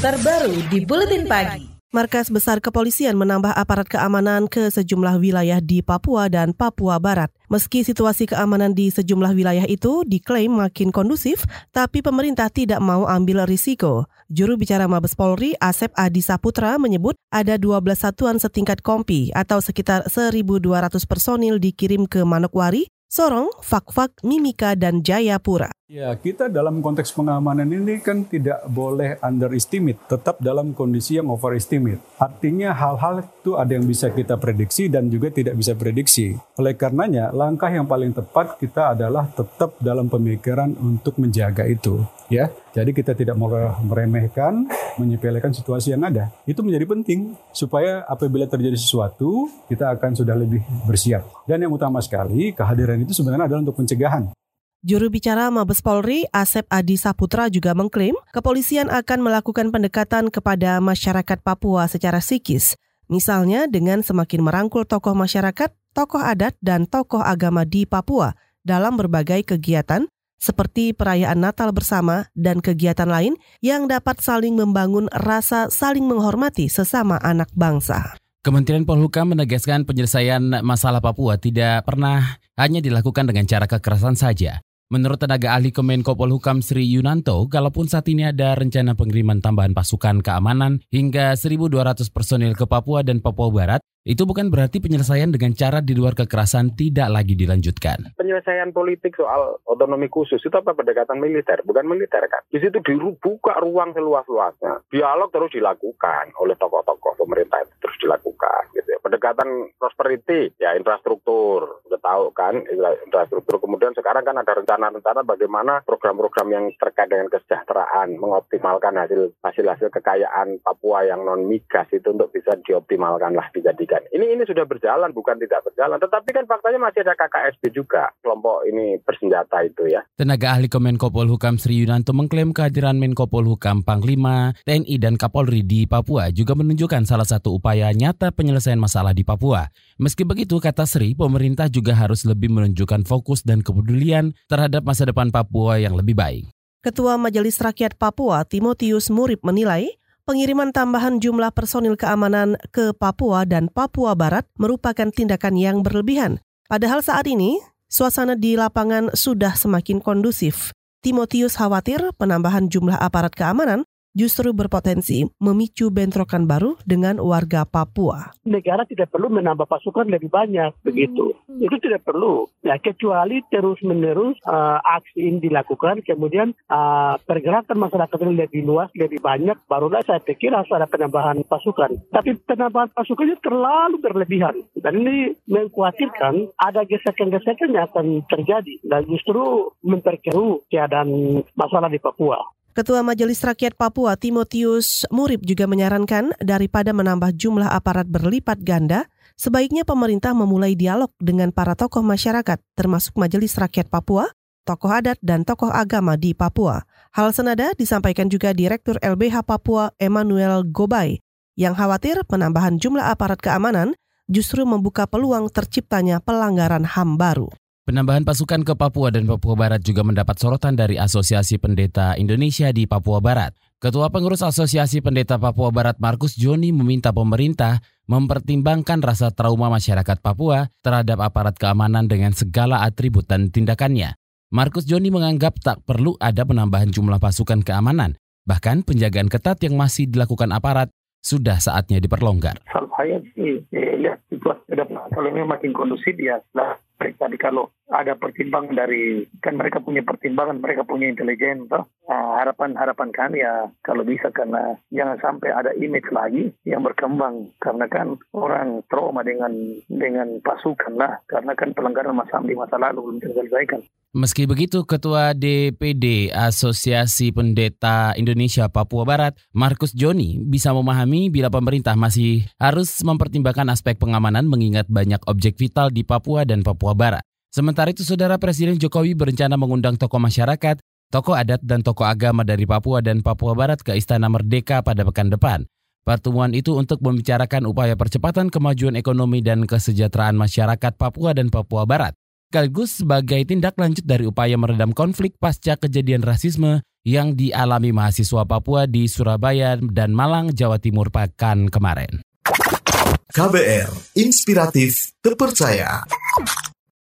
terbaru di Buletin Pagi. Markas Besar Kepolisian menambah aparat keamanan ke sejumlah wilayah di Papua dan Papua Barat. Meski situasi keamanan di sejumlah wilayah itu diklaim makin kondusif, tapi pemerintah tidak mau ambil risiko. Juru bicara Mabes Polri, Asep Adi Saputra, menyebut ada 12 satuan setingkat kompi atau sekitar 1.200 personil dikirim ke Manokwari, Sorong, Fakfak, Mimika, dan Jayapura. Ya, kita dalam konteks pengamanan ini kan tidak boleh underestimate, tetap dalam kondisi yang overestimate. Artinya hal-hal itu ada yang bisa kita prediksi dan juga tidak bisa prediksi. Oleh karenanya, langkah yang paling tepat kita adalah tetap dalam pemikiran untuk menjaga itu. Ya, jadi kita tidak meremehkan, menyepelekan situasi yang ada. Itu menjadi penting supaya apabila terjadi sesuatu, kita akan sudah lebih bersiap. Dan yang utama sekali, kehadiran itu sebenarnya adalah untuk pencegahan. Juru bicara Mabes Polri, Asep Adi Saputra juga mengklaim kepolisian akan melakukan pendekatan kepada masyarakat Papua secara psikis, misalnya dengan semakin merangkul tokoh masyarakat, tokoh adat, dan tokoh agama di Papua dalam berbagai kegiatan seperti perayaan Natal bersama dan kegiatan lain yang dapat saling membangun rasa saling menghormati sesama anak bangsa. Kementerian Polhukam menegaskan penyelesaian masalah Papua tidak pernah hanya dilakukan dengan cara kekerasan saja. Menurut tenaga ahli Kemenko Polhukam Sri Yunanto, kalaupun saat ini ada rencana pengiriman tambahan pasukan keamanan hingga 1.200 personil ke Papua dan Papua Barat, itu bukan berarti penyelesaian dengan cara di luar kekerasan tidak lagi dilanjutkan. Penyelesaian politik soal otonomi khusus itu apa pendekatan militer, bukan militer kan. Di situ dibuka ruang seluas-luasnya. Dialog terus dilakukan oleh tokoh-tokoh pemerintah itu terus dilakukan gitu ya. Pendekatan prosperity ya infrastruktur, tahu kan infrastruktur. Kemudian sekarang kan ada rencana-rencana bagaimana program-program yang terkait dengan kesejahteraan, mengoptimalkan hasil hasil-hasil kekayaan Papua yang non migas itu untuk bisa dioptimalkan lah dijadikan ini ini sudah berjalan bukan tidak berjalan, tetapi kan faktanya masih ada KKSB juga kelompok ini bersenjata itu ya. Tenaga ahli Kemenko Polhukam Sri Yunanto mengklaim kehadiran Menko Polhukam Panglima, TNI dan Kapolri di Papua juga menunjukkan salah satu upaya nyata penyelesaian masalah di Papua. Meski begitu, kata Sri, pemerintah juga harus lebih menunjukkan fokus dan kepedulian terhadap masa depan Papua yang lebih baik. Ketua Majelis Rakyat Papua, Timotius Murib menilai pengiriman tambahan jumlah personil keamanan ke Papua dan Papua Barat merupakan tindakan yang berlebihan. Padahal saat ini, suasana di lapangan sudah semakin kondusif. Timotius khawatir penambahan jumlah aparat keamanan justru berpotensi memicu bentrokan baru dengan warga Papua. Negara tidak perlu menambah pasukan lebih banyak begitu. Hmm. Itu tidak perlu. Ya kecuali terus-menerus uh, aksi ini dilakukan kemudian uh, pergerakan masyarakat ini lebih luas, lebih banyak barulah saya pikir harus ada penambahan pasukan. Tapi penambahan pasukannya terlalu berlebihan dan ini mengkhawatirkan ada gesekan-gesekan yang akan terjadi dan justru memperkeruh keadaan masalah di Papua. Ketua Majelis Rakyat Papua Timotius Murib juga menyarankan daripada menambah jumlah aparat berlipat ganda, sebaiknya pemerintah memulai dialog dengan para tokoh masyarakat termasuk Majelis Rakyat Papua, tokoh adat dan tokoh agama di Papua. Hal senada disampaikan juga Direktur LBH Papua Emmanuel Gobay yang khawatir penambahan jumlah aparat keamanan justru membuka peluang terciptanya pelanggaran HAM baru. Penambahan pasukan ke Papua dan Papua Barat juga mendapat sorotan dari Asosiasi Pendeta Indonesia di Papua Barat. Ketua Pengurus Asosiasi Pendeta Papua Barat Markus Joni meminta pemerintah mempertimbangkan rasa trauma masyarakat Papua terhadap aparat keamanan dengan segala atribut dan tindakannya. Markus Joni menganggap tak perlu ada penambahan jumlah pasukan keamanan, bahkan penjagaan ketat yang masih dilakukan aparat sudah saatnya diperlonggar. Saya sih lihat situasi kalau memang makin kondusif ya nah tadi kalau ada pertimbangan dari kan mereka punya pertimbangan mereka punya intelijen toh harapan harapan kan ya kalau bisa karena jangan sampai ada image lagi yang berkembang. Karena kan orang trauma dengan dengan pasukan lah. Karena kan pelanggaran masa di masa lalu belum terselesaikan Meski begitu, Ketua DPD Asosiasi Pendeta Indonesia Papua Barat, Markus Joni, bisa memahami bila pemerintah masih harus mempertimbangkan aspek pengamanan mengingat banyak objek vital di Papua dan Papua Barat. Sementara itu, Saudara Presiden Jokowi berencana mengundang tokoh masyarakat, tokoh adat, dan tokoh agama dari Papua dan Papua Barat ke Istana Merdeka pada pekan depan. Pertemuan itu untuk membicarakan upaya percepatan kemajuan ekonomi dan kesejahteraan masyarakat Papua dan Papua Barat sekaligus sebagai tindak lanjut dari upaya meredam konflik pasca kejadian rasisme yang dialami mahasiswa Papua di Surabaya dan Malang, Jawa Timur pekan kemarin. KBR, inspiratif, terpercaya.